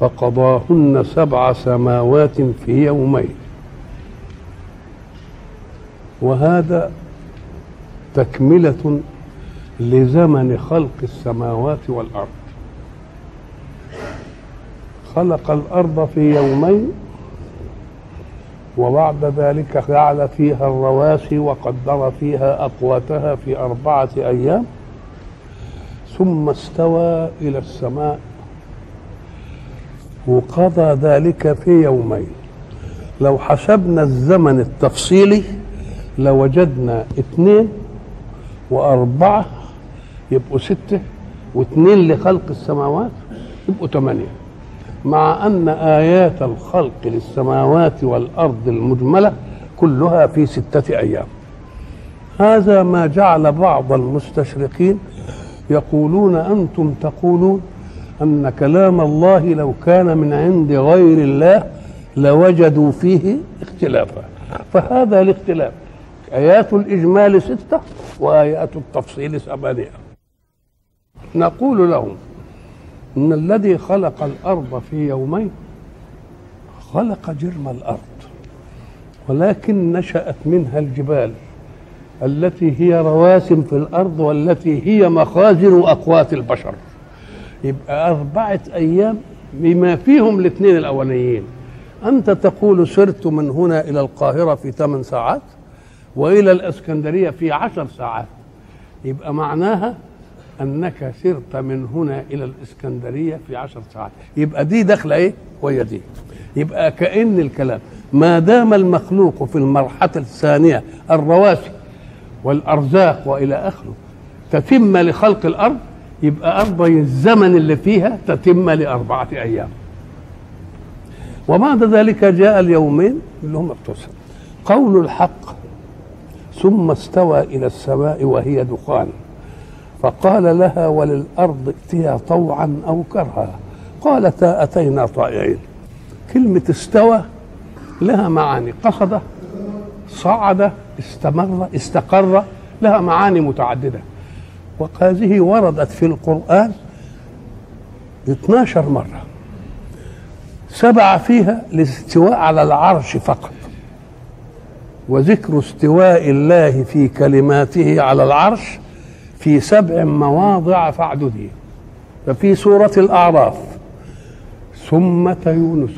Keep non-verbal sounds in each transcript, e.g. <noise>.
فقضاهن سبع سماوات في يومين. وهذا تكملة لزمن خلق السماوات والأرض. خلق الأرض في يومين وبعد ذلك جعل فيها الرواسي وقدر فيها أقواتها في أربعة أيام ثم استوى إلى السماء وقضى ذلك في يومين. لو حسبنا الزمن التفصيلي لوجدنا اثنين وأربعة يبقوا ستة واثنين لخلق السماوات يبقوا ثمانية. مع أن آيات الخلق للسماوات والأرض المجملة كلها في ستة أيام. هذا ما جعل بعض المستشرقين يقولون أنتم تقولون أن كلام الله لو كان من عند غير الله لوجدوا فيه اختلافا. فهذا الاختلاف. آيات الإجمال ستة وآيات التفصيل ثمانية نقول لهم إن الذي خلق الأرض في يومين خلق جرم الأرض ولكن نشأت منها الجبال التي هي رواسم في الأرض والتي هي مخازن أقوات البشر. يبقى أربعة أيام بما فيهم الاثنين الأولانيين. أنت تقول سرت من هنا إلى القاهرة في ثمان ساعات وإلى الإسكندرية في عشر ساعات. يبقى معناها أنك سرت من هنا إلى الإسكندرية في عشر ساعات. يبقى دي داخلة إيه؟ وهي دي. يبقى كأن الكلام ما دام المخلوق في المرحلة الثانية الرواسي والأرزاق وإلى آخره تتم لخلق الأرض يبقى أرض الزمن اللي فيها تتم لأربعة أيام. وبعد ذلك جاء اليومين اللي هم اتصل قول الحق ثم استوى إلى السماء وهي دخان. فقال لها وللأرض ائتيا طوعا أو كرها. قالتا أتينا طائعين. كلمة استوى لها معاني. قصد صعد استمر استقر لها معاني متعددة. وهذه وردت في القرآن 12 مرة. سبعة فيها الاستواء على العرش فقط. وذكر استواء الله في كلماته على العرش في سبع مواضع فاعددي ففي سورة الأعراف ثم يونس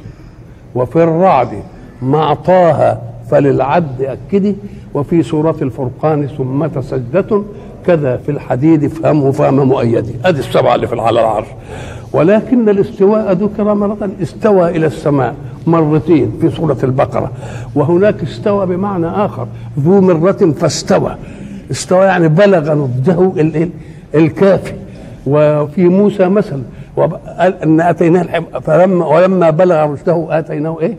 وفي الرعد مع طه فللعد أكدي وفي سورة الفرقان ثم سجدة كذا في الحديد فهمه فهم مؤيدي ادي السبعة اللي في على العرش. ولكن الاستواء ذكر مرة استوى إلى السماء مرتين في سورة البقرة. وهناك استوى بمعنى آخر. ذو مرة فاستوى. استوى يعني بلغ نضجه الكافي. وفي موسى إن آتيناه الحب فلما ولما بلغ رشده آتيناه إيه؟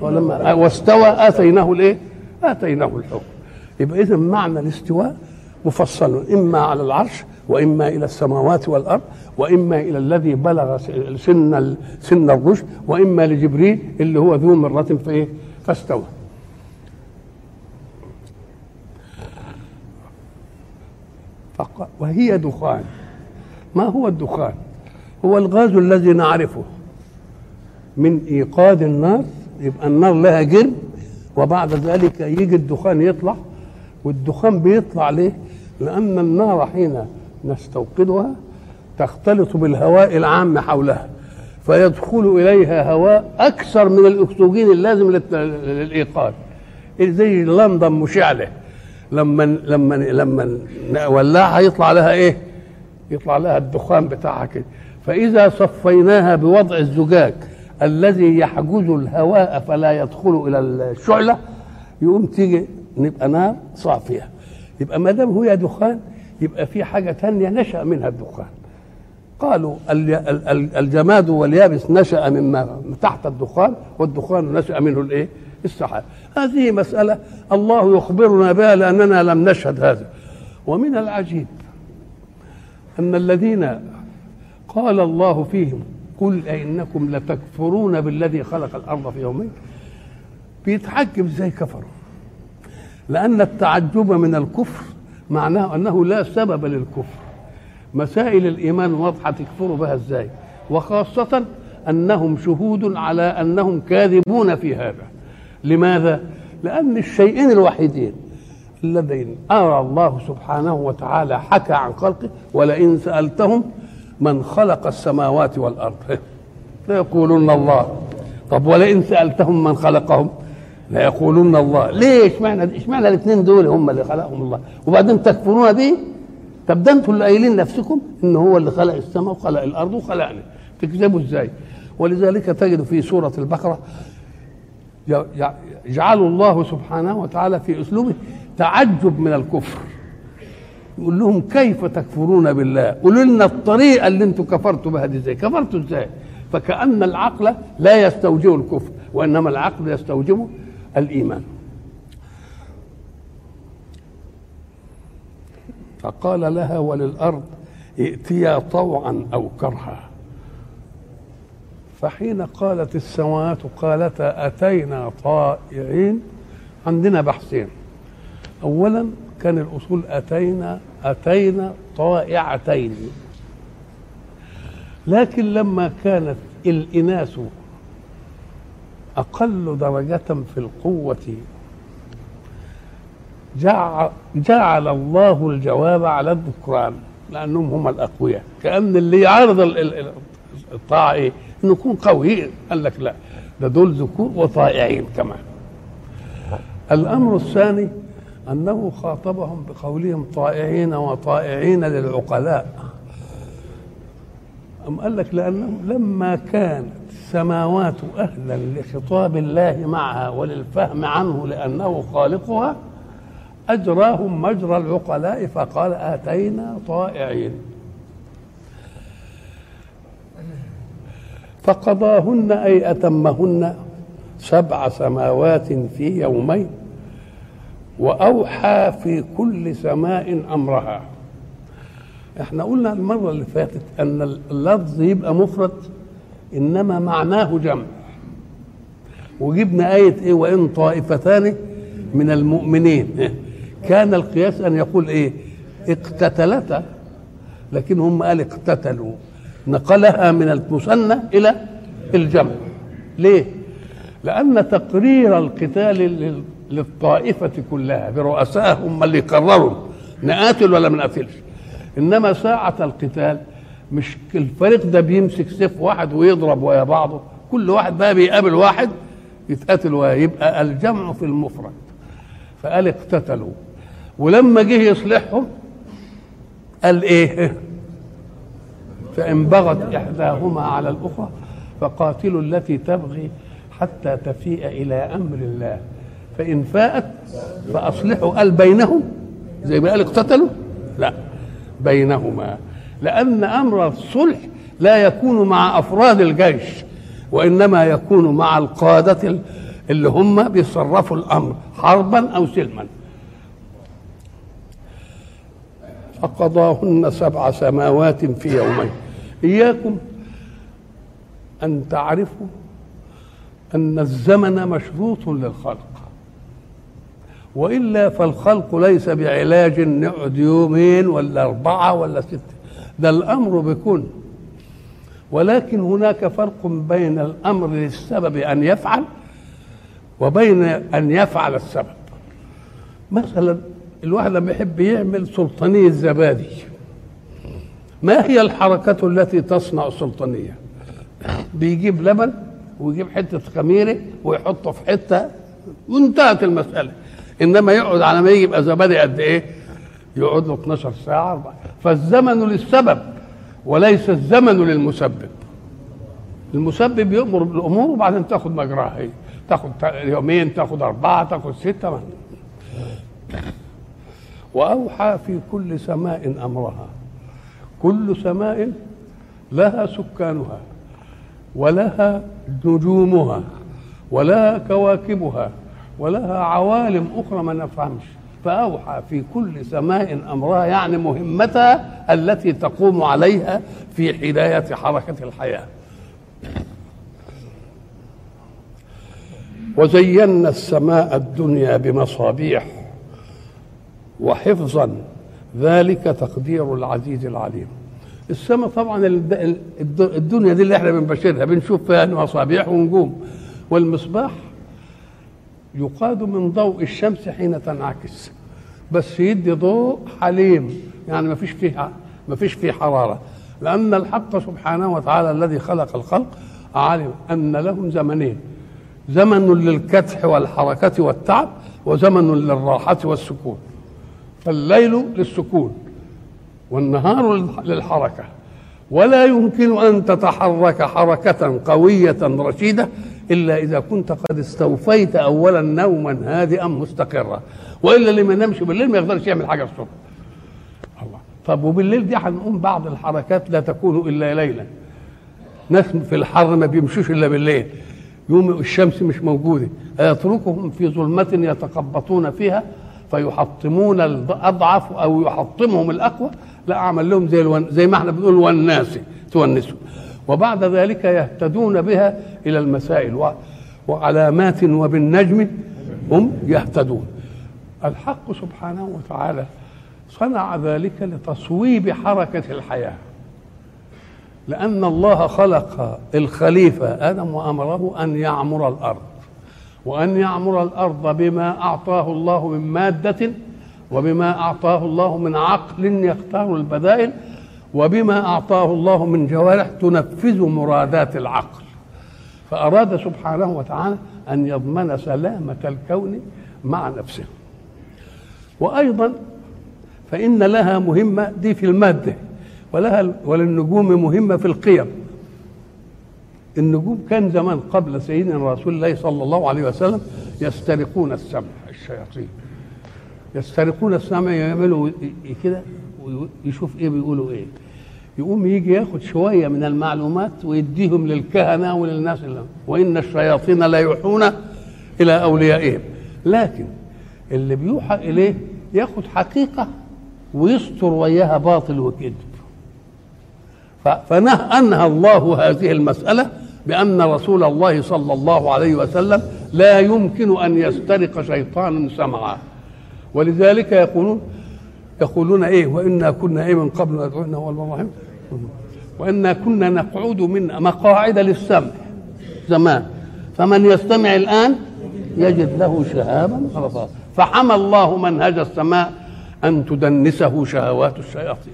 ولما واستوى آتيناه الإيه؟ آتيناه الحكم يبقى اذا معنى الاستواء مفصل إما على العرش وإما إلى السماوات والأرض وإما إلى الذي بلغ سن سن الرشد وإما لجبريل اللي هو ذو مرة في إيه؟ فاستوى. وهي دخان ما هو الدخان؟ هو الغاز الذي نعرفه من إيقاد النار يبقى النار لها جرم وبعد ذلك يجي الدخان يطلع والدخان بيطلع ليه؟ لأن النار حين نستوقدها تختلط بالهواء العام حولها فيدخل إليها هواء أكثر من الأكسجين اللازم للإيقاد زي لندن مشعلة لما لما لما نولعها يطلع لها إيه؟ يطلع لها الدخان بتاعها كده. فإذا صفيناها بوضع الزجاج الذي يحجز الهواء فلا يدخل إلى الشعلة يقوم تيجي نبقى نار صافية. يبقى ما دام هي دخان يبقى في حاجة تانية نشأ منها الدخان. قالوا الجماد واليابس نشأ مما تحت الدخان والدخان نشأ منه الإيه؟ السحاب. هذه مسألة الله يخبرنا بها لأننا لم نشهد هذا. ومن العجيب أن الذين قال الله فيهم قل أئنكم لتكفرون بالذي خلق الأرض في يومين بيتعجب إزاي كفروا؟ لأن التعجب من الكفر معناه أنه لا سبب للكفر. مسائل الإيمان واضحة تكفروا بها إزاي؟ وخاصة أنهم شهود على أنهم كاذبون في هذا. لماذا؟ لأن الشيئين الوحيدين الذين أرى الله سبحانه وتعالى حكى عن خلقه ولئن سألتهم من خلق السماوات والأرض. <laughs> ليقولون الله. طب ولئن سألتهم من خلقهم؟ ليقولون الله. ليه اشمعنى اشمعنى الاثنين دول هم اللي خلقهم الله؟ وبعدين تكفرون به؟ طب ده أنتوا اللي قايلين نفسكم ان هو اللي خلق السماء وخلق الأرض وخلقنا. تكذبوا إزاي؟ ولذلك تجد في سورة البقرة يجعل الله سبحانه وتعالى في أسلوبه تعجب من الكفر. يقول لهم كيف تكفرون بالله؟ قولوا لنا الطريقة اللي أنتم كفرتوا بها دي إزاي؟ كفرتوا إزاي؟ فكأن العقل لا يستوجب الكفر وإنما العقل يستوجب الإيمان. فقال لها وللأرض ائتيا طوعا أو كرها. فحين قالت السماوات قالتا أتينا طائعين؟ عندنا بحثين. أولا كان الأصول أتينا أتينا طائعتين. لكن لما كانت الإناث أقل درجة في القوة. جعل الله الجواب على الذكران لأنهم هم الأقوياء. كأن اللي يعارض الطاعة إيه؟ إنه يكون قوي قال لك لا ده دول ذكور وطائعين كمان. الأمر الثاني أنه خاطبهم بقولهم طائعين وطائعين للعقلاء. أم قال لك لأنهم لما كانت السماوات أهلا لخطاب الله معها وللفهم عنه لأنه خالقها أجراهم مجرى العقلاء فقال آتينا طائعين. فقضاهن أي أتمهن سبع سماوات في يومين وأوحى في كل سماء أمرها. إحنا قلنا المرة اللي فاتت أن اللفظ يبقى مفرد. إنما معناه جمع. وجبنا آية إيه؟ وإن طائفتان من المؤمنين. كان القياس أن يقول إيه؟ اقتتلتا. لكن هم قال اقتتلوا. نقلها من المثنى إلى الجمع. ليه؟ لأن تقرير القتال للطائفة كلها برؤسائهم هم اللي قرروا. نقاتل ولا ما نقاتلش. إنما ساعة القتال مش الفريق ده بيمسك سيف واحد ويضرب ويا بعضه. كل واحد بقى بيقابل واحد يتقاتل ويبقى الجمع في المفرد. فقال اقتتلوا. ولما جه يصلحهم قال إيه؟ فإن بغت إحداهما على الأخرى فقاتلوا التي تبغي حتى تفيء إلى أمر الله. فإن فاءت فأصلحوا. قال بينهم؟ زي ما قال اقتتلوا؟ لا بينهما. لأن أمر الصلح لا يكون مع أفراد الجيش وإنما يكون مع القادة اللي هم بيصرفوا الأمر حربا أو سلما. فقضاهن سبع سماوات في يومين. إياكم أن تعرفوا أن الزمن مشروط للخلق. وإلا فالخلق ليس بعلاج نقعد يومين ولا أربعة ولا ستة. ده الأمر بكون ولكن هناك فرق بين الأمر للسبب أن يفعل وبين أن يفعل السبب. مثلا الواحد لما يحب يعمل سلطانية زبادي ما هي الحركة التي تصنع السلطانية؟ بيجيب لبن ويجيب حتة خميرة ويحطه في حتة وانتهت المسألة. إنما يقعد على ما يجي يبقى زبادي قد إيه؟ يقعد له 12 ساعة فالزمن للسبب وليس الزمن للمسبب. المسبب يأمر بالأمور وبعدين تاخد مجراها هي. تاخد يومين تاخد أربعة تاخد ستة وأوحى في كل سماء أمرها. كل سماء لها سكانها ولها نجومها ولها كواكبها ولها عوالم أخرى ما نفهمش. فأوحى في كل سماء أمرها يعني مهمتها التي تقوم عليها في حداية حركة الحياة. وزينا السماء الدنيا بمصابيح وحفظا ذلك تقدير العزيز العليم. السماء طبعا الدنيا دي اللي إحنا بنبشرها بنشوف فيها مصابيح ونجوم والمصباح يقاد من ضوء الشمس حين تنعكس. بس يدي ضوء حليم يعني ما فيش فيه ما فيش فيه حرارة. لأن الحق سبحانه وتعالى الذي خلق الخلق علم أن لهم زمنين. زمن للكدح والحركة والتعب وزمن للراحة والسكون. فالليل للسكون والنهار للحركة. ولا يمكن أن تتحرك حركة قوية رشيدة إلا إذا كنت قد استوفيت اولا نوما هادئا مستقرا. وإلا اللي ما ينامش بالليل ما يقدرش يعمل حاجة الصبح. الله. طب وبالليل دي هنقوم بعض الحركات لا تكون إلا ليلا. ناس في الحر ما بيمشوش إلا بالليل. يوم الشمس مش موجودة. أيتركهم في ظلمة يتقبطون فيها فيحطمون الأضعف أو يحطمهم الأقوى. لا أعمل لهم زي الون... زي ما إحنا بنقول والناس تونسوا. وبعد ذلك يهتدون بها إلى المسائل. وعلامات وبالنجم هم يهتدون الحق سبحانه وتعالى صنع ذلك لتصويب حركة الحياة لأن الله خلق الخليفة آدم وأمره أن يعمر الأرض وأن يعمر الأرض بما أعطاه الله من مادة وبما أعطاه الله من عقل يختار البدائل وبما أعطاه الله من جوارح تنفذ مرادات العقل. فأراد سبحانه وتعالى أن يضمن سلامة الكون مع نفسه. وأيضا فإن لها مهمة دي في المادة ولها وللنجوم مهمة في القيم. النجوم كان زمان قبل سيدنا رسول الله صلى الله عليه وسلم يسترقون السمع الشياطين. يسترقون السمع يعملوا كده؟ ويشوف إيه بيقولوا إيه. يقوم يجي ياخد شوية من المعلومات ويديهم للكهنة وللناس اللي وإن الشياطين لا يوحون إلى أوليائهم. لكن اللي بيوحى إليه ياخد حقيقة ويستر وياها باطل وكذب. فنهى الله هذه المسألة بأن رسول الله صلى الله عليه وسلم لا يمكن أن يسترق شيطانا سمعا. ولذلك يقولون يقولون إيه؟ وإنا كنا إيه من قبل ندعوه هو الرحيم. وإنا كنا نقعد من مقاعد للسمع. زمان. فمن يستمع الآن يجد له شهابا رصاصا فحمى الله منهج السماء أن تدنسه شهوات الشياطين.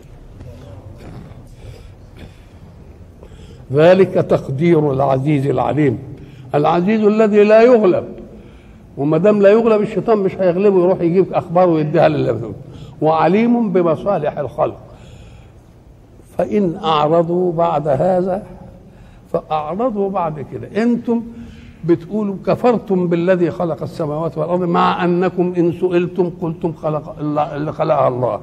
ذلك تقدير العزيز العليم. العزيز الذي لا يغلب. وما دام لا يغلب الشيطان مش هيغلبه يروح يجيب أخبار ويديها لله وعليم بمصالح الخلق. فإن أعرضوا بعد هذا فأعرضوا بعد كده. أنتم بتقولوا كفرتم بالذي خلق السماوات والأرض مع أنكم إن سئلتم قلتم خلق اللي خلقها الله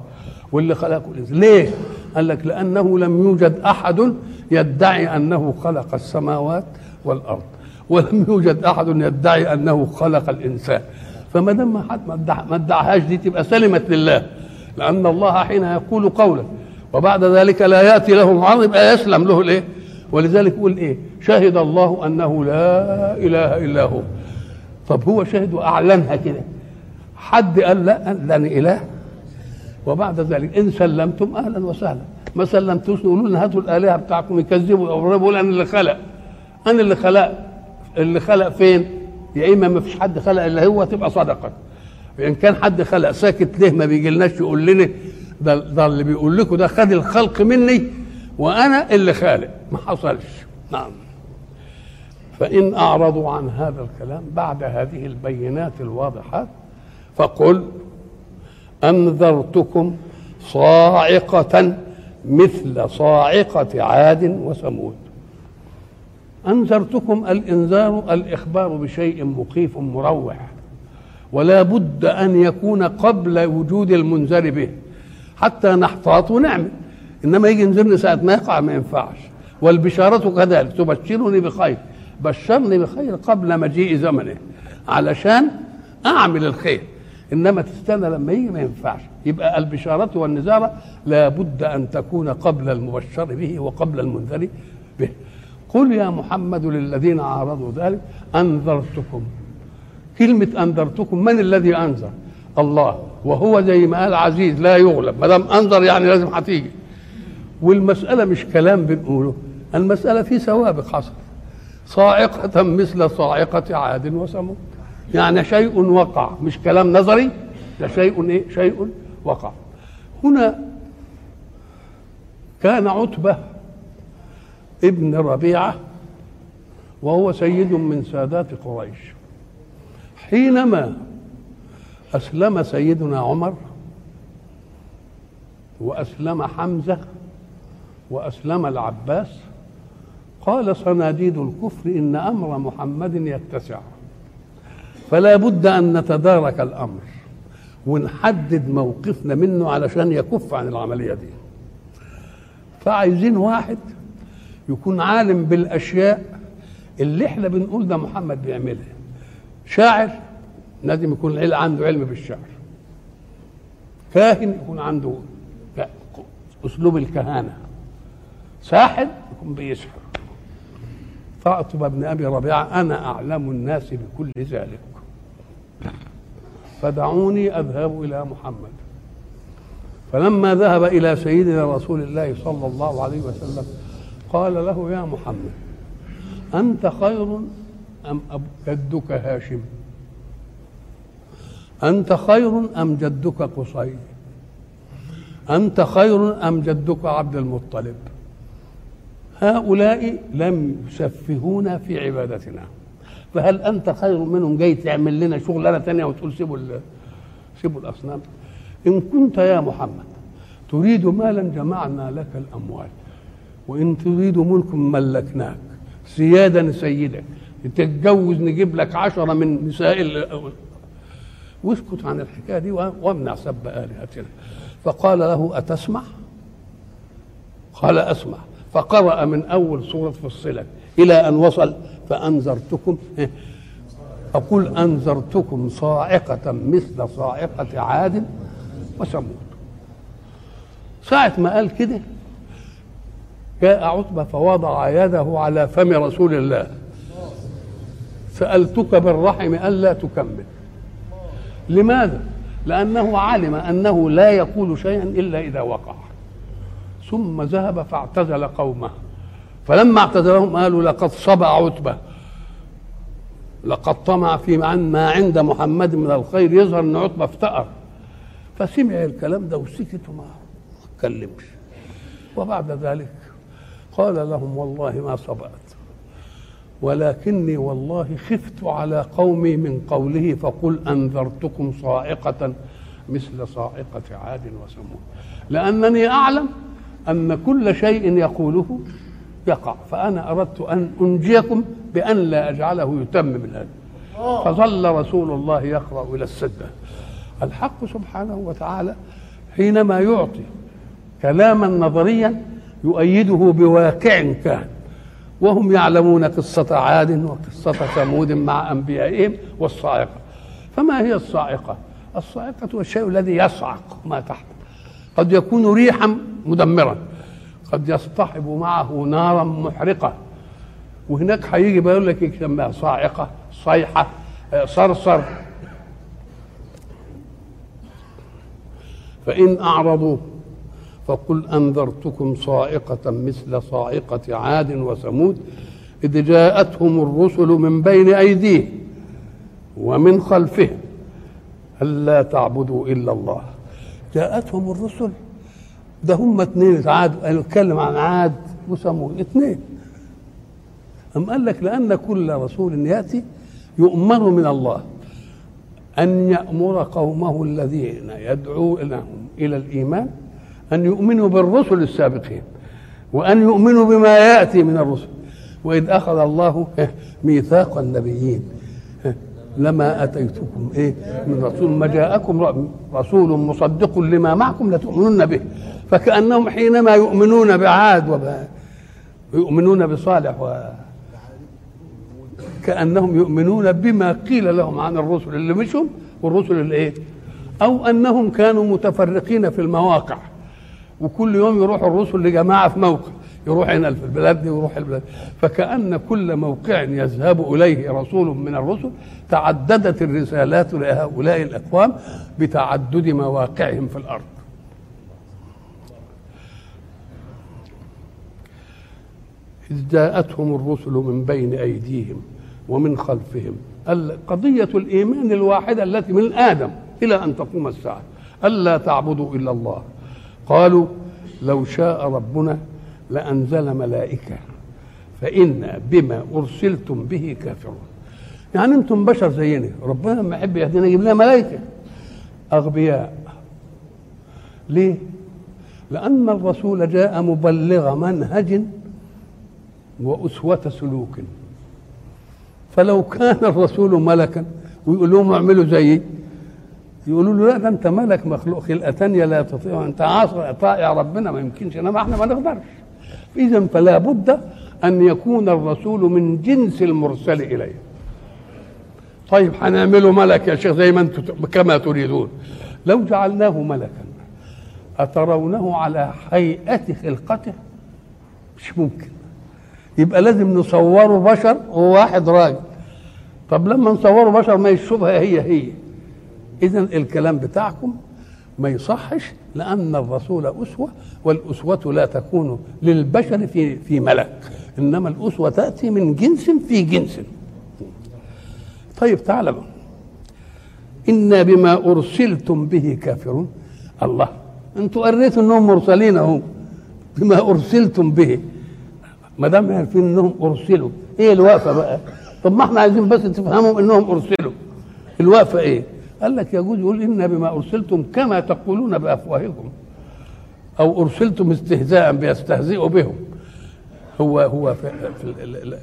واللي خلقه الانسان ليه؟ قال لك لأنه لم يوجد أحد يدعي أنه خلق السماوات والأرض ولم يوجد أحد يدعي أنه خلق الإنسان. فما دام ما حد ما ادعاهاش دي تبقى سلمت لله. لأن الله حين يقول قولا وبعد ذلك لا يأتي له معارض يبقى يسلم له الإيه؟ ولذلك يقول إيه؟ شهد الله أنه لا إله إلا هو. طب هو شهد وأعلنها كده. حد قال لا؟ لاني إله. وبعد ذلك إن سلمتم أهلا وسهلا. ما سلمتوش يقولوا لنا هاتوا الآلهة بتاعكم يكذبوا يقول أنا اللي خلق. أنا اللي خلق. اللي خلق فين؟ يا إما ما فيش حد خلق إلا هو تبقى صدقة. إن كان حد خلق ساكت ليه ما بيجيلناش يقول لنا؟ ده, ده اللي بيقول لكم ده خد الخلق مني وأنا اللي خالق. ما حصلش. نعم. فإن أعرضوا عن هذا الكلام بعد هذه البينات الواضحات فقل أنذرتكم صاعقة مثل صاعقة عاد وثمود. أنذرتكم الإنذار الاخبار بشيء مخيف مروع ولا بد أن يكون قبل وجود المنذر به. حتى نحتاط ونعمل. إنما يجي ينذرني ساعة ما يقع ما ينفعش. والبشارة كذلك. تبشرني بخير. بشرني بخير قبل مجيء زمنه. علشان أعمل الخير. إنما تستنى لما يجي ما ينفعش. يبقى البشارة والنزارة لابد أن تكون قبل المبشر به وقبل المنذر به. قل يا محمد للذين عارضوا ذلك أنذرتكم. كلمة أنذرتكم من الذي أنذر؟ الله. وهو زي ما قال عزيز لا يغلب. ما دام أنذر يعني لازم هتيجي. والمسألة مش كلام بنقوله المسألة في سوابق حصل صاعقة مثل صاعقة عاد وثمود. يعني شيء وقع مش كلام نظري ده شيء إيه؟ شيء وقع. هنا كان عتبة ابن ربيعة وهو سيد من سادات قريش. حينما أسلم سيدنا عمر وأسلم حمزة وأسلم العباس قال صناديد الكفر إن أمر محمد يتسع. فلا بد أن نتدارك الأمر ونحدد موقفنا منه علشان يكف عن العملية دي. فعايزين واحد يكون عالم بالأشياء اللي إحنا بنقول ده محمد بيعملها. شاعر لازم يكون عنده علم بالشعر. كاهن يكون عنده أسلوب الكهانة. ساحر يكون بيسحر. فاعتب بن أبي ربيعة أنا أعلم الناس بكل ذلك. فدعوني أذهب إلى محمد. فلما ذهب إلى سيدنا رسول الله صلى الله عليه وسلم قال له يا محمد أنت خير أم جدك هاشم. أنت خير أم جدك قصي؟ أنت خير أم جدك عبد المطلب؟ هؤلاء لم يسفهونا في عبادتنا. فهل أنت خير منهم؟ جاي تعمل لنا شغلانة ثانية وتقول سيبوا سيبوا الأصنام. إن كنت يا محمد تريد مالا جمعنا لك الأموال وإن تريد ملك ملكناك سيادا سيدك. تتجوز نجيب لك عشرة من نساء واسكت عن الحكاية دي وامنع سب آلهتنا. فقال له أتسمع؟ قال أسمع. فقرأ من أول سورة فصلت إلى أن وصل فأنذرتكم. أقول أنذرتكم صاعقة مثل صاعقة عاد وثمود. ساعة ما قال كده جاء عتبة فوضع يده على فم رسول الله. سألتك بالرحم ألا تكمل. لماذا؟ لأنه علم أنه لا يقول شيئا إلا إذا وقع. ثم ذهب فاعتزل قومه. فلما اعتزلهم قالوا لقد صبع عتبة. لقد طمع في ما عند محمد من الخير. يظهر أن عتبة افتقر فسمع الكلام ده وسكت وما أتكلمش. وبعد ذلك قال لهم والله ما صبأت. ولكني والله خفت على قومي من قوله فقل أنذرتكم صاعقة مثل صاعقة عاد وثمود. لأنني أعلم أن كل شيء يقوله يقع فأنا أردت أن أنجيكم بأن لا أجعله يتمم الآن فظل رسول الله يقرأ إلى السدة الحق سبحانه وتعالى حينما يعطي كلاما نظريا يؤيده بواقع كان. وهم يعلمون قصة عاد وقصة ثمود مع أنبيائهم والصاعقة. فما هي الصاعقة؟ الصاعقة هو الشيء الذي يصعق ما تحت. قد يكون ريحا مدمرا. قد يصطحب معه نارا محرقة وهناك هيجي بيقول لك يسميها صاعقة؟ صيحة صرصر. فإن أعرضوا فقل أنذرتكم صاعقة مثل صاعقة عاد وثمود إذ جاءتهم الرسل من بين أيديهم ومن خلفهم ألا تعبدوا إلا الله. جاءتهم الرسل. ده هم اثنين عاد قالوا اتكلم عن عاد وثمود اثنين. أم قال لك لأن كل رسول يأتي يؤمر من الله. أن يأمر قومه الذين يدعو لهم إلى الإيمان أن يؤمنوا بالرسل السابقين وأن يؤمنوا بما يأتي من الرسل. وإذ أخذ الله ميثاق النبيين. لما أتيتكم إيه؟ من رسول ما جاءكم رسول مصدق لما معكم لتؤمنون به. فكأنهم حينما يؤمنون بعاد يؤمنون بصالح و كأنهم يؤمنون بما قيل لهم عن الرسل اللي مشوا والرسل اللي إيه؟ أو أنهم كانوا متفرقين في المواقع. وكل يوم يروح الرسل لجماعة في موقع يروح هنا في البلاد دي ويروح البلاد فكأن كل موقع يذهب إليه رسول من الرسل تعددت الرسالات لهؤلاء الأقوام بتعدد مواقعهم في الأرض. إذ جاءتهم الرسل من بين أيديهم ومن خلفهم. قضية الإيمان الواحدة التي من آدم إلى أن تقوم الساعة. ألا تعبدوا إلا الله. قالوا لو شاء ربنا لأنزل ملائكة فإنا بما أرسلتم به كافرون. يعني أنتم بشر زينا ربنا لما يحب يهدينا يجيب لنا ملائكة. أغبياء. ليه؟ لأن الرسول جاء مبلغ منهج وأسوة سلوك. فلو كان الرسول ملكا ويقول لهم اعملوا زيي يقولوا له لا ده انت ملك مخلوق؟ خلقه ثانية لا تطيع. انت عاصر طائع ربنا ما يمكنش. إنما إحنا ما نقدرش. اذا فلا بد أن يكون الرسول من جنس المرسل إليه. طيب هنعمله ملك يا شيخ زي ما أنتم كما تريدون. لو جعلناه ملكا أترونه على هيئة خلقته؟ مش ممكن. يبقى لازم نصوره بشر؟ وواحد راجل. طب لما نصوره بشر ما يشوفها هي هي. اذا الكلام بتاعكم ما يصحش لأن الرسول أسوة والأسوة لا تكون للبشر في في ملك إنما الأسوة تأتي من جنس في جنس. طيب تعلموا إنا بما أرسلتم به كافرون. الله أنتوا قريتوا إنهم مرسلين أهو. بما أرسلتم به. ما دام عارفين إنهم أرسلوا. إيه الوقفه بقى؟ طب ما إحنا عايزين بس تفهموا إنهم أرسلوا. الوقفه إيه؟ قال لك يجوز يقول إن بما أرسلتم كما تقولون بأفواهكم. أو أرسلتم استهزاء بيستهزئوا بهم. هو هو في,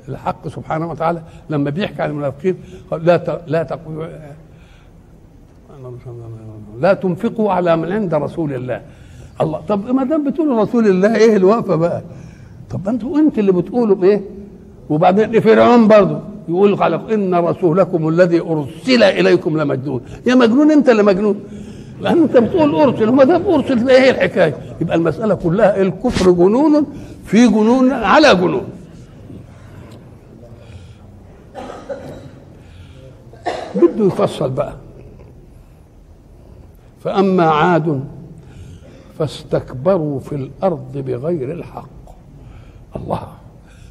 الحق سبحانه وتعالى لما بيحكي عن المنافقين لا لا تقولوا لا تنفقوا على من عند رسول الله. الله طب ما دام بتقولوا رسول الله إيه الوقفة بقى؟ طب أنتوا أنت اللي بتقولوا إيه؟ وبعدين فرعون برضه يقول خلق إن رسولكم الذي أرسل إليكم لمجنون. يا مجنون أنت اللي مجنون. لأن أنت بتقول أرسل وما دام ارسل إيه هي الحكاية؟ يبقى المسألة كلها الكفر جنون في جنون على جنون. بده يفصل بقى. فأما عاد فاستكبروا في الأرض بغير الحق. الله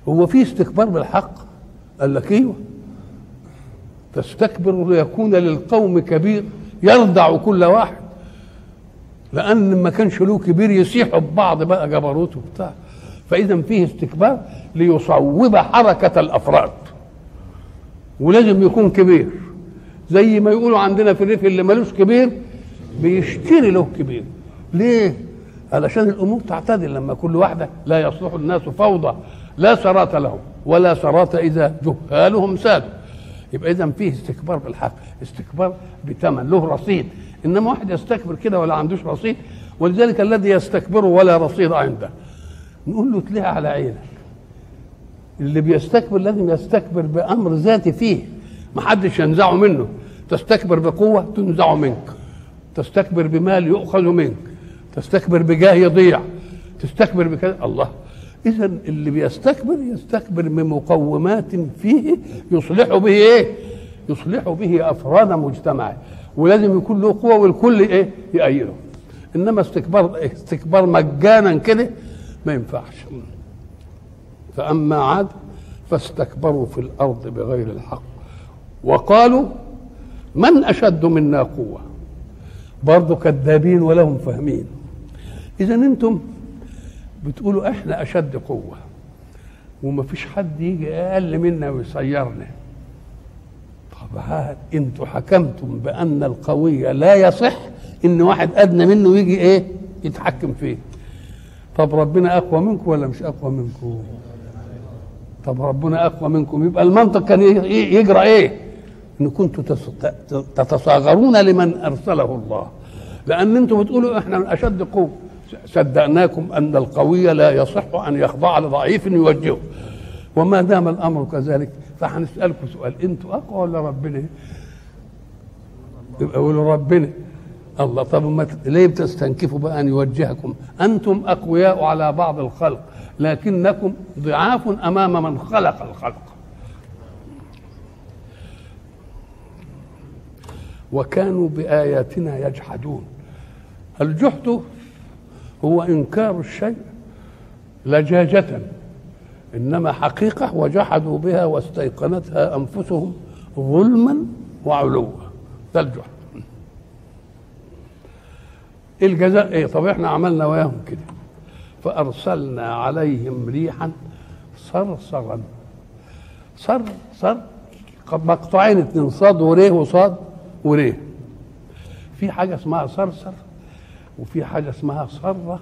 هو في استكبار بالحق قال لك أيوه. تستكبر ليكون للقوم كبير يرضع كل واحد. لأن ما كانش له كبير يسيحوا ببعض بقى جبروت وبتاع. فإذا فيه استكبار ليصوب حركة الأفراد. ولازم يكون كبير. زي ما يقولوا عندنا في الريف اللي ملوش كبير بيشتري له كبير. ليه؟ علشان الأمور تعتدل لما كل واحدة لا يصلح الناس فوضى. لا سرات لهم ولا سرات إذا جهالهم سادوا يبقى اذا فيه استكبار بالحق استكبار بثمن له رصيد. إنما واحد يستكبر كده ولا عندوش رصيد ولذلك الذي يستكبر ولا رصيد عنده. نقول له تلاقي على عينك. اللي بيستكبر لازم يستكبر بأمر ذاتي فيه. ما حدش ينزعه منه. تستكبر بقوة تنزع منك. تستكبر بمال يؤخذ منك. تستكبر بجاه يضيع. تستكبر بكذا. الله. اذا اللي بيستكبر يستكبر بمقومات فيه يصلح به إيه؟ يصلح به أفراد مجتمعه ولازم يكون له قوة والكل إيه؟ يأيده. إنما استكبار استكبار مجانا كده ما ينفعش. فأما عاد فاستكبروا في الأرض بغير الحق. وقالوا من أشد منا قوة؟ برضه كذابين ولهم فاهمين. اذا أنتم بتقولوا إحنا أشد قوة. وما فيش حد يجي أقل منا ويصيرنا. طب أنتوا حكمتم بأن القوي لا يصح إن واحد أدنى منه يجي إيه يتحكم فيه. طب ربنا أقوى منكم ولا مش أقوى منكم؟ طب ربنا أقوى منكم. يبقى المنطق كان يجرى إيه؟ إن كنتم تتصاغرون لمن أرسله الله. لأن أنتم بتقولوا إحنا أشد قوة. صدقناكم أن القوي لا يصح أن يخضع لضعيف يوجهه. وما دام الأمر كذلك فهنسالكم سؤال. أنتوا أقوى ولا ربنا؟ يبقى قولوا ربنا. الله طب ما ليه بتستنكفوا بقى أن يوجهكم؟ أنتم أقوياء على بعض الخلق لكنكم ضعاف أمام من خلق الخلق. وكانوا بآياتنا يجحدون. الجحد هو إنكار الشيء لجاجة إنما حقيقة وجحدوا بها واستيقنتها أنفسهم ظلما وعلوا. ده الجحد الجزاء إيه طب إحنا عملنا وياهم كده. فأرسلنا عليهم ريحا صرصرا. صر صر مقطوعين اتنين صاد وريه وصاد وريه. في حاجة اسمها صرصر؟ وفي حاجة اسمها صرة.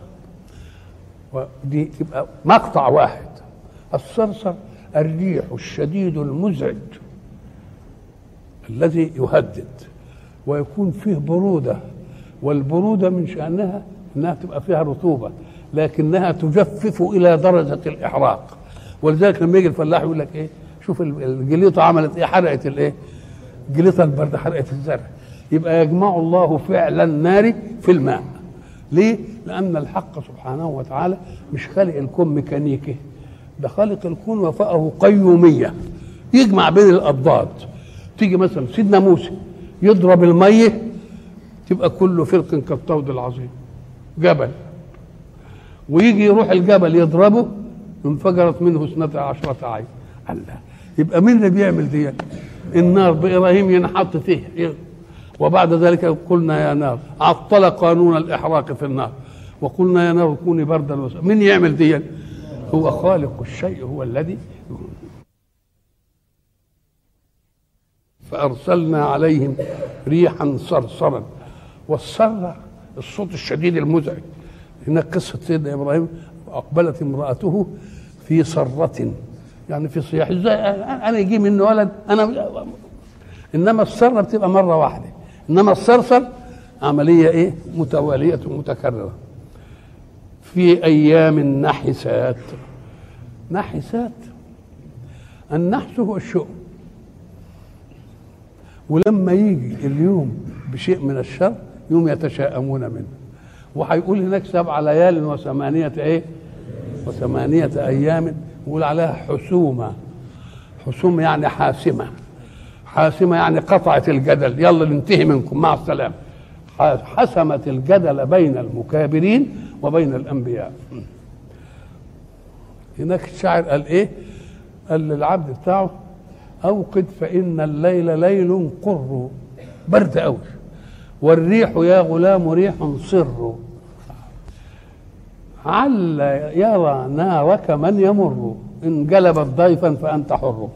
ودي تبقى مقطع واحد. الصرصر الريح الشديد المزعج الذي يهدد ويكون فيه برودة والبرودة من شأنها إنها تبقى فيها رطوبة لكنها تجفف إلى درجة الإحراق. ولذلك لما يجي الفلاح يقول لك إيه شوف الجليطة عملت إيه حرقت الايه جليطة البرد حرقت الزرع. يبقى يجمع الله فعل النار في الماء. ليه؟ لأن الحق سبحانه وتعالى مش خالق الكون ميكانيكي ده خالق الكون وفقه قيومية. يجمع بين الاضداد تيجي مثلا سيدنا موسى يضرب المية تبقى كل فرق كالطود العظيم. جبل. ويجي يروح الجبل يضربه انفجرت منه اثنتا عشرة عين. الله. يبقى مين اللي بيعمل دي النار بإبراهيم ينحط فيه وبعد ذلك قلنا يا نار عطل قانون الإحراق في النار. وقلنا يا نار كوني بردا وسلام مين يعمل دي هو خالق الشيء هو الذي فأرسلنا عليهم ريحا صرصرا. والصرة الصوت الشديد المزعج. هناك قصة سيدنا إبراهيم أقبلت امرأته في صرة يعني في صياح. إزاي؟ أنا يجي مني ولد أنا إنما السره بتبقى مرة واحدة. إنما الصرصر عملية إيه؟ متوالية متكررة. في أيام نحسات نحسات. النحس هو الشؤم. ولما يجي اليوم بشيء من الشر يوم يتشاءمون منه. وهيقول هناك سبع ليال وثمانية إيه؟ وثمانية أيام يقول عليها حسومة. حسومة يعني حاسمة. حاسمة يعني قطعت الجدل. يلا ننتهي منكم. مع السلامة. حسمت الجدل بين المكابرين وبين الأنبياء. هناك الشاعر قال إيه؟ قال للعبد بتاعه أوقد فإن الليل ليل قر. برد أوي. والريح يا غلام ريح صر. عل يرى نارك من يمر. إن جلبت ضيفا فأنت حر.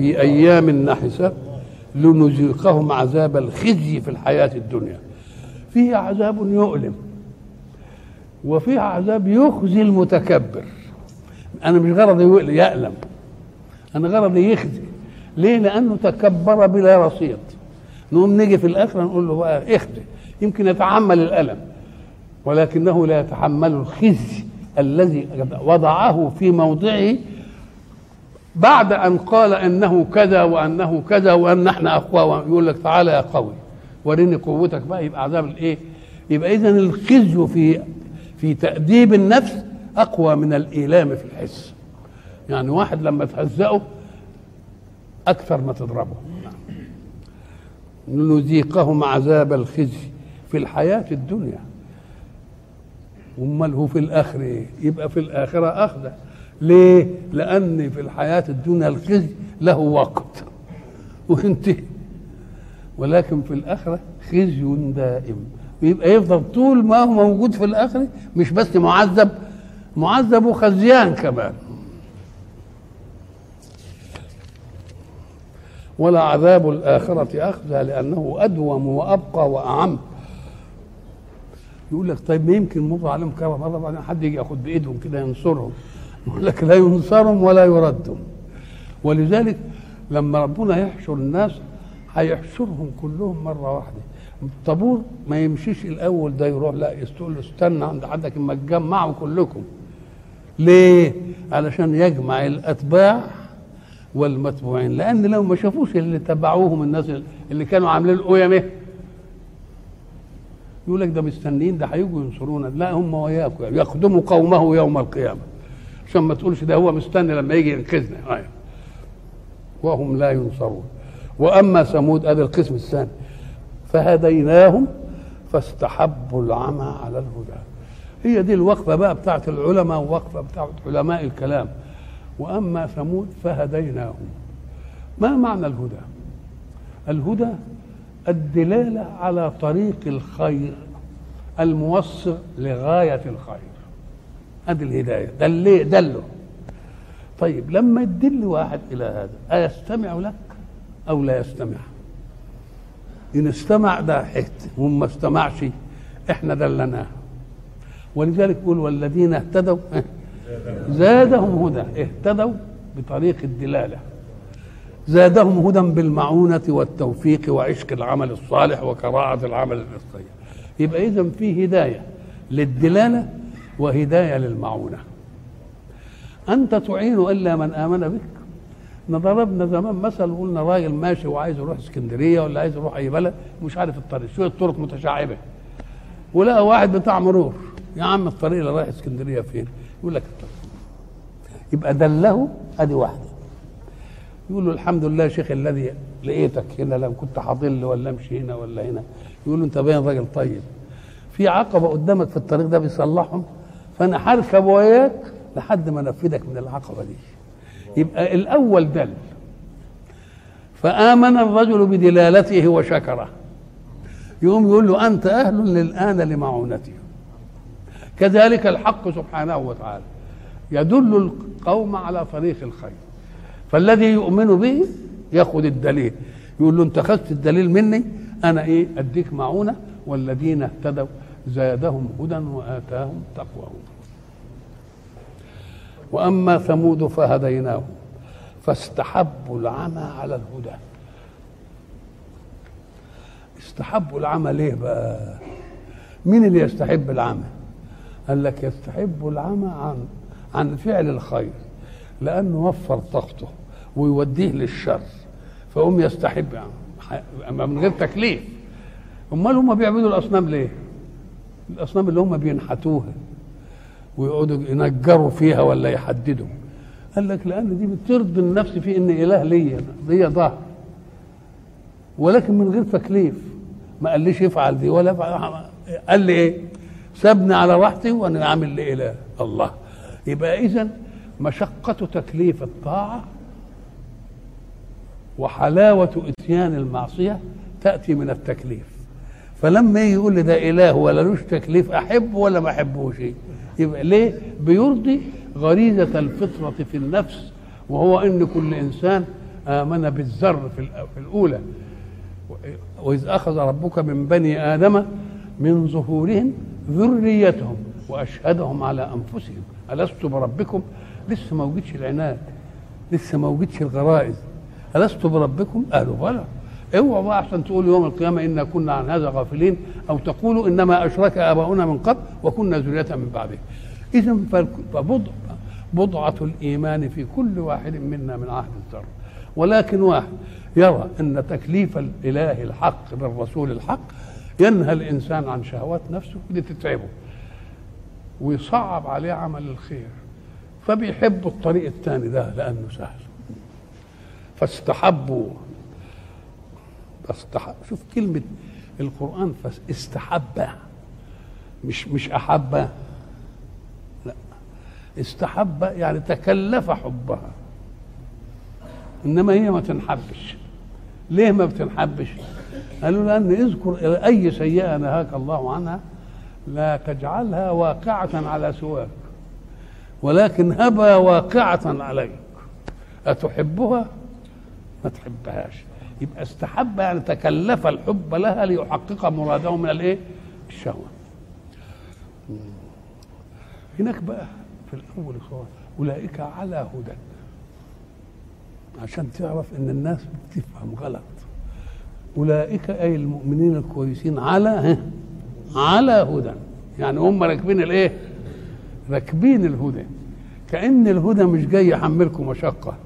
في أيام نحسة لنذيقهم عذاب الخزي في الحياة الدنيا. فيه عذاب يؤلم وفيه عذاب يخزي المتكبر. أنا مش غرضي يألم. أنا غرضي يخزي. ليه؟ لأنه تكبر بلا رصيد. نقوم نيجي في الآخرة نقول له بقى اخزي. يمكن يتحمل الألم ولكنه لا يتحمل الخزي الذي وضعه في موضعه بعد أن قال إنه كذا وأنه كذا وأن إحنا اقوى يقول لك تعالى يا قوي وريني قوتك بقى يبقى عذاب الإيه؟ يبقى اذا الخزي في في تأديب النفس أقوى من الإيلام في الحس. يعني واحد لما تهزئه أكثر ما تضربه. نذيقهم عذاب الخزي في الحياة الدنيا. أمال هو في الآخرة إيه يبقى في الآخرة اخذه ليه؟ لأن في الحياة الدنيا الخزي له وقت وينتهي. ولكن في الآخرة خزي دائم. ويبقى يفضل طول ما هو موجود في الآخرة مش بس معذب معذب وخزيان كمان. ولا عذاب الآخرة أخزى لأنه أدوم وأبقى وأعم. يقول لك طيب ما يمكن مر عليهم كذا مره بعدين حد يجي ياخد بإيدهم كده ينصرهم. يقول لك لا ينصرهم ولا يردهم ولذلك لما ربنا يحشر الناس هيحشرهم كلهم مرة واحدة. الطابور ما يمشيش الأول ده يروح لا يقول له استنى عند حدك اما تجمعوا كلكم. ليه؟ علشان يجمع الأتباع والمتبوعين. لأن لو ما شافوش اللي تبعوهم الناس اللي كانوا عاملين القيمه يقول لك ده مستنيين ده هيجوا ينصرونا. لا هم وياكم يخدموا قومه يوم القيامة. عشان ما تقولش ده هو مستني لما يجي ينقذنا. آه. وهم لا ينصرون. وأما ثمود ادي القسم الثاني. فهديناهم فاستحبوا العمى على الهدى. هي دي الوقفة بقى بتاعت العلماء ووقفة بتاعت علماء الكلام. وأما ثمود فهديناهم. ما معنى الهدى؟ الهدى الدلالة على طريق الخير الموصل لغاية الخير. هذه الهداية. دل دله. طيب لما يدل واحد إلى هذا أيستمع لك أو لا يستمع؟ إن استمع ده حتة وما استمعش إحنا دلناه. ولذلك يقول والذين اهتدوا زادهم هدى. اهتدوا بطريق الدلالة. زادهم هدى بالمعونة والتوفيق وعشق العمل الصالح وكراعة العمل الصالح يبقى إذا في هداية للدلالة وهداية للمعونة. أنت تعين إلا من آمن بك. ضربنا زمان مثل وقلنا راجل ماشي وعايز يروح اسكندرية ولا عايز يروح أي بلد مش عارف الطريق. شوية طرق متشعبة. ولقى واحد بتاع مرور. يا عم الطريق اللي رايح اسكندرية فين؟ يقول لك الطريق. يبقى دله أدي واحدة. يقول له الحمد لله يا شيخ الذي لقيتك هنا لم كنت هضل ولا أمشي هنا ولا هنا. يقول له أنت باين راجل طيب. في عقبة قدامك في الطريق ده بيصلحهم؟ فأنا هركب وياك لحد ما انفذك من العقبة دي. يبقى الأول دل. فآمن الرجل بدلالته وشكره. يقوم يقول له أنت أهل للآن لمعونته كذلك الحق سبحانه وتعالى. يدل القوم على طريق الخير. فالذي يؤمن به يأخذ الدليل. يقول له أنت أخذت الدليل مني؟ أنا إيه؟ أديك معونة. والذين اهتدوا زادهم هدى وآتاهم تقواهم. وأما ثمود فهديناهم. فاستحبوا العمى على الهدى. استحبوا العمى ليه بقى؟ مين اللي يستحب العمى؟ قال لك يستحب العمى عن عن فعل الخير لأنه وفر طاقته ويوديه للشر. فهم يستحب يعني من غير تكليف. أمال هم بيعبدوا الأصنام ليه؟ الأصنام اللي هم بينحتوها. ويقعدوا ينجروا فيها ولا يحددوا. قال لك لأن دي بترضي النفس في إن إله ليا ليا ظهر ولكن من غير تكليف. ما قاليش افعل دي ولا افعل قال لي إيه؟ سابني على راحتي وأنا عامل لي اله الله. يبقى اذا مشقة تكليف الطاعة وحلاوة إتيان المعصية تأتي من التكليف. فلما يجي يقول لي ده إله ولا لوش تكليف أحبه ولا ما أحبوش؟ يبقى ليه؟ بيرضي غريزة الفطرة في النفس وهو أن كل إنسان آمن بالذر في الأولى. وإذ أخذ ربك من بني آدم من ظهورهم ذريتهم وأشهدهم على أنفسهم. ألست بربكم؟ لسه ما وجدش العناد لسه ما وجدش الغرائز. ألست بربكم؟ قالوا بلى اوعوا بقى عشان تقولوا يوم القيامة إنا كنا عن هذا غافلين أو تقولوا إنما أشرك آباؤنا من قبل وكنا ذرية من بعده. إذا فبضع بضعة الإيمان في كل واحد منا من عهد الذر. ولكن واحد يرى أن تكليف الإله الحق بالرسول الحق ينهى الإنسان عن شهوات نفسه اللي تتعبه ويصعب عليه عمل الخير. فبيحبوا الطريق الثاني ده لأنه سهل. فاستحبوا استحب شوف كلمة القرآن استحب. مش مش أحب. لا. استحب يعني تكلف حبها. إنما هي ما تنحبش. ليه ما بتنحبش؟ قالوا لأن اذكر أي سيئة نهاك الله عنها لا تجعلها واقعة على سواك ولكن هبها واقعة عليك. أتحبها؟ ما تحبهاش. يبقى استحب يعني تكلف الحب لها ليحقق مراده من الإيه؟ الشهوة. هناك بقى في الأول خالص أولئك على هدى. عشان تعرف إن الناس بتفهم غلط. أولئك أي المؤمنين الكويسين على على هدى. يعني هم راكبين الإيه؟ راكبين الهدى. كأن الهدى مش جاي يحملكم مشقة.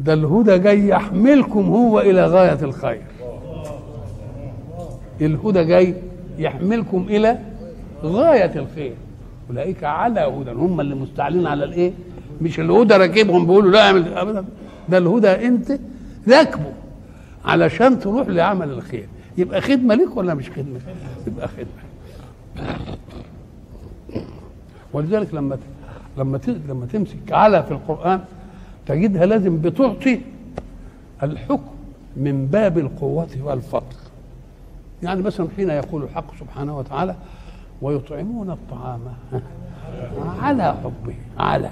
ده الهدى جاي يحملكم هو إلى غاية الخير. الهدى جاي يحملكم إلى غاية الخير. أولئك على هدى. هم اللي مستعلين على الإيه؟ مش الهدى راكبهم بيقولوا لا أعمل أبدا. ده الهدى أنت راكبه علشان تروح لعمل الخير. يبقى خدمة ليك ولا مش خدمة؟ يبقى خدمة. ولذلك لما لما لما تمسك على في القرآن تجدها لازم بتعطي الحكم من باب القوة والفضل. يعني مثلا حين يقول الحق سبحانه وتعالى ويطعمون الطعام على حبه على.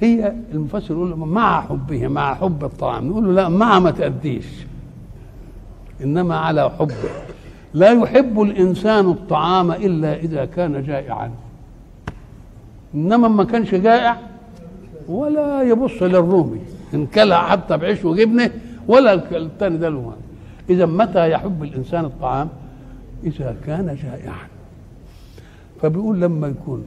هي المفسر يقول مع حبه مع حب الطعام. نقول له لا مع ما تأديش إنما على حبه. لا يحب الإنسان الطعام إلا إذا كان جائعا. إنما ما كانش جائع ولا يبص للرومي إن كلها حتى بعيش وجبنة ولا الثاني ده له إذا متى يحب الإنسان الطعام؟ إذا كان جائعا. فبيقول لما يكون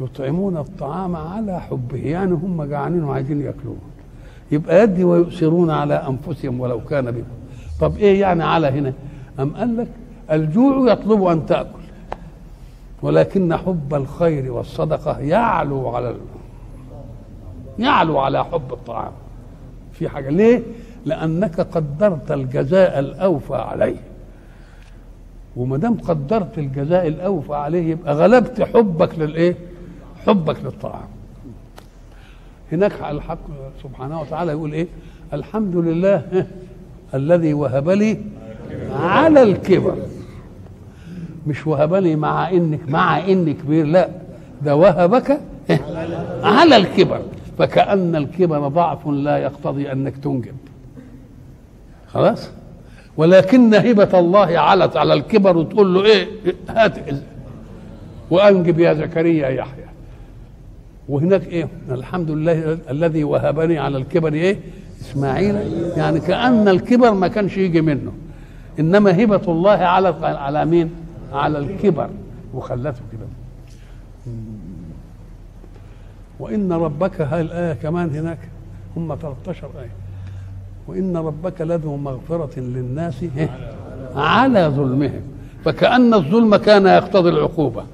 يطعمون الطعام على حبه يعني هم جعانين وعايزين يأكلوه. يبقى يدي ويؤثرون على أنفسهم ولو كان بهم طب إيه يعني على هنا؟ أم قال لك الجوع يطلب أن تأكل ولكن حب الخير والصدقة يعلو على ال... يعلو على حب الطعام. في حاجة ليه؟ لأنك قدرت الجزاء الأوفى عليه. وما دام قدرت الجزاء الأوفى عليه يبقى غلبت حبك للإيه؟ حبك للطعام. هناك الحق سبحانه وتعالى يقول إيه؟ الحمد لله الذي وهب لي على الكبر. مش وهبني مع إنك مع إني كبير لا. ده وهبك على الكبر. فكأن الكبر ضعف لا يقتضي أنك تنجب. خلاص؟ ولكن هبة الله علت على الكبر وتقول له إيه هات وأنجب يا زكريا يحيى. وهناك إيه؟ الحمد لله الذي وهبني على الكبر إيه؟ إسماعيل. يعني كأن الكبر ما كانش يجي منه. إنما هبة الله على على مين؟ على الكبر. وخلته كده وإن ربك هاي الايه كمان هناك؟ هم 13 آية. وإن ربك لذو مغفرة للناس على ظلمهم. فكأن الظلم كان يقتضي العقوبة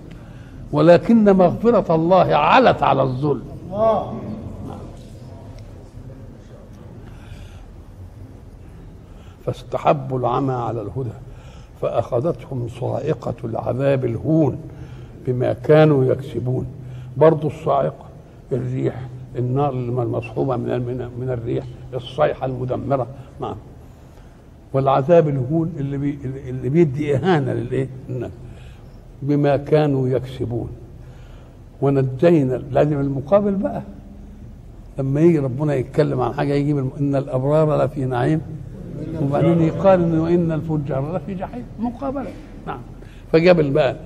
ولكن مغفرة الله علت على الظلم. فاستحبوا العمى على الهدى فأخذتهم صاعقة العذاب الهون بما كانوا يكسبون. برضو الصاعقة الريح النار المصحوبة من من الريح الصيحة المدمرة. نعم. والعذاب الهون اللي بي اللي بيدي للإيه؟ الناس بما كانوا يكسبون. ونجينا لازم المقابل بقى. لما يجي ربنا يتكلم عن حاجة يجيب. إن الأبرار لفي نعيم. وبعدين يقال إنه إن الفجار لفي جحيم. مقابلة. نعم. فجاب بقى.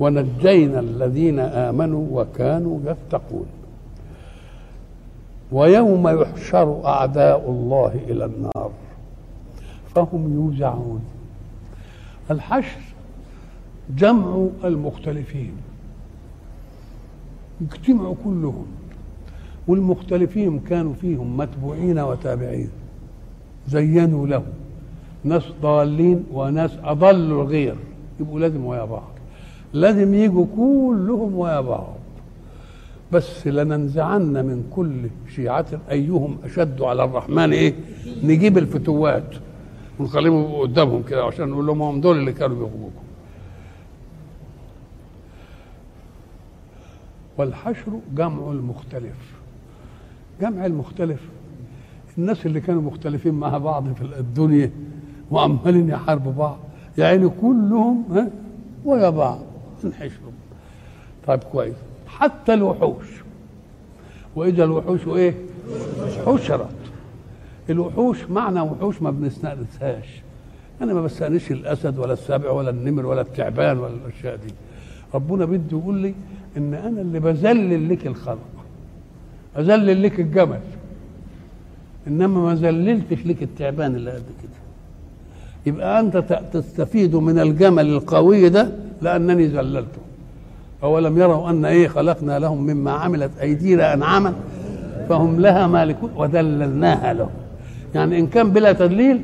ونجينا الذين آمنوا وكانوا يتقون. ويوم يحشر أعداء الله إلى النار. فهم يوزعون. الحشر جمع المختلفين. اجتمعوا كلهم. والمختلفين كانوا فيهم متبوعين وتابعين. زينوا لهم. ناس ضالين وناس اضلوا الغير. يبقوا لازم ويا بعض. لازم يجوا كلهم ويا بعض. بس لننزعن من كل شيعة. أيهم أشد على الرحمن إيه؟ نجيب الفتوات ونخليهم قدامهم كده عشان نقول لهم هم دول اللي كانوا بيغوكم والحشر جمع المختلف. جمع المختلف. الناس اللي كانوا مختلفين مع بعض في الدنيا وعمالين يحاربوا بعض. يعني كلهم ها؟ ويا بعض. انحشروا. طيب كويس. حتى الوحوش. وإذا الوحوش إيه؟ حشرت. الوحوش معنى وحوش ما بنستأنسهاش. أنا ما بستأنسش الأسد ولا السبع ولا النمر ولا التعبان ولا الأشياء دي. ربنا بده يقول لي إن أنا اللي بذلل لك الخلق. اذلل لك الجمل. إنما ما ذللتش لك التعبان اللي قد كده. يبقى أنت تستفيد من الجمل القوي ده لأنني ذللته. أولم يروا أن إيه خلقنا لهم مما عملت أيدينا أنعاما فهم لها مالكون وذللناها لهم. يعني إن كان بلا تدليل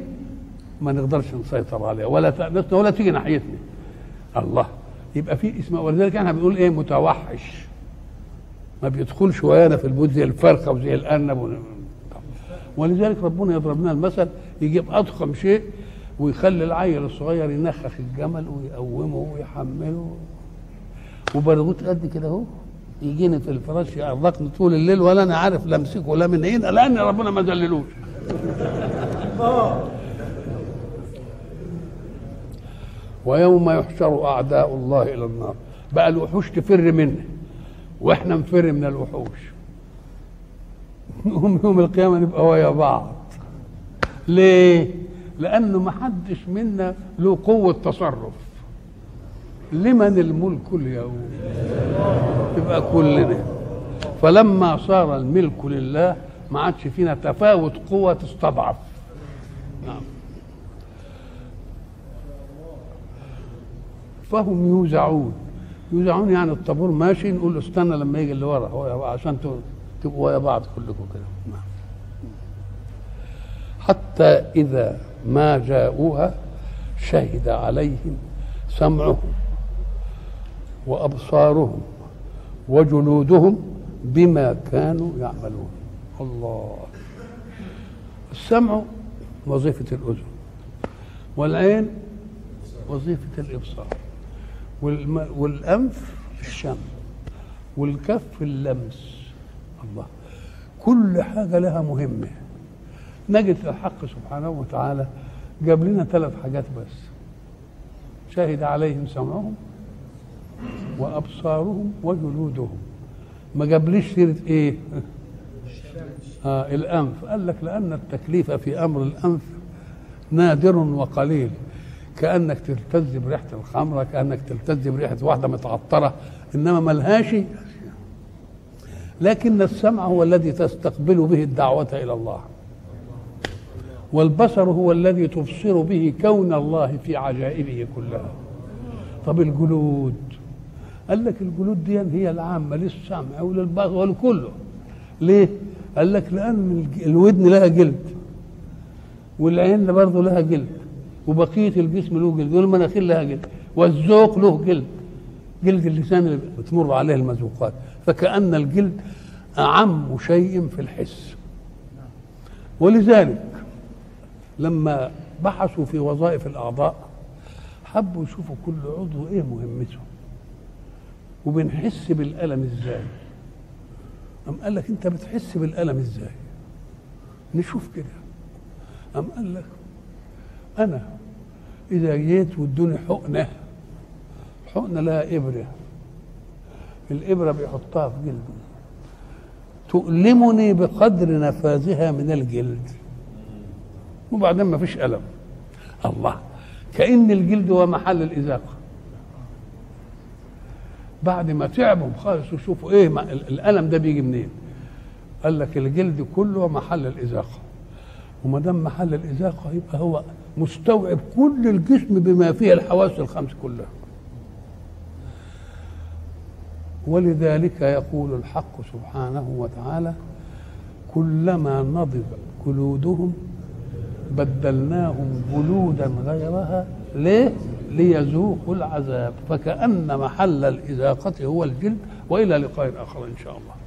ما نقدرش نسيطر عليها ولا تأنسنا ولا تيجي ناحيتنا. الله. يبقى في اسم ولذلك إحنا بنقول إيه متوحش. ما بيدخلش ويانا في البيوت زي الفرخة وزي الأرنب ولذلك ربنا يضرب لنا المثل يجيب أضخم شيء ويخلي العيل الصغير ينخخ الجمل ويقومه ويحمله. وبرغوت قد كده اهو يجيني في الفراش يعرقني طول الليل ولا أنا عارف لا أمسكه لا من هنا لأن ربنا ما ذللوش ويوم يحشر أعداء الله إلى النار. بقى الوحوش تفر منه وإحنا نفر من الوحوش. نقوم يوم القيامة نبقى ويا بعض. ليه؟ لأنه ما حدش منا له قوة تصرف. لمن الملك اليوم؟ يبقى كلنا. فلما صار الملك لله ما عادش فينا تفاوت قوة تستضعف. نعم. فهم يوزعون. يوزعون يعني الطابور ماشي نقول له استنى لما يجي اللي ورا عشان تبقوا ويا بعض كلكم كده. نعم. حتى إذا ما جاءوها شهد عليهم سمعهم. وأبصارهم وجلودهم بما كانوا يعملون. الله. السمع وظيفة الأذن والعين وظيفة الإبصار والأنف الشم والكف اللمس. الله. كل حاجة لها مهمة. نجد الحق سبحانه وتعالى جاب لنا ثلاث حاجات بس. شهد عليهم سمعهم وأبصارهم وجلودهم. ما جابليش سيرة إيه؟ آه الأنف. قال لك لأن التكليف في أمر الأنف نادر وقليل. كأنك تلتز بريحه الخمرة كأنك تلتز بريحه واحدة متعطرة إنما ملهاش لكن السمع هو الذي تستقبل به الدعوة إلى الله. والبصر هو الذي تبصر به كون الله في عجائبه كلها. طب الجلود؟ قال لك الجلود دي هي العامة للسمع وللبصر ولكله. ليه؟ قال لك لأن الودن لها جلد والعين برضه لها جلد وبقية الجسم له جلد والمناخير لها جلد والذوق له جلد. جلد اللسان اللي بتمر عليه المذوقات. فكأن الجلد أعم شيء في الحس. ولذلك لما بحثوا في وظائف الأعضاء حبوا يشوفوا كل عضو إيه مهمته. وبنحس بالألم إزاي؟ أم قال لك أنت بتحس بالألم إزاي؟ نشوف كده. أم قال لك أنا إذا جيت وادوني حقنة حقنة لها إبرة الإبرة بيحطها في جلدي تؤلمني بقدر نفاذها من الجلد. وبعدين ما فيش ألم. الله. كأن الجلد هو محل الإزاقة. بعد ما تعبوا خالص وشوفوا إيه الألم ده بيجي منين. قال لك الجلد كله محل الإزاقة. وما دام محل الإزاقة يبقى هو مستوعب كل الجسم بما فيه الحواس الخمس كلها. ولذلك يقول الحق سبحانه وتعالى كلما نضج جلودهم بدلناهم جلودا غيرها ليه؟ ليذوقوا العذاب فكأن محل الإذاقة هو الجلد وإلى لقاء آخر إن شاء الله.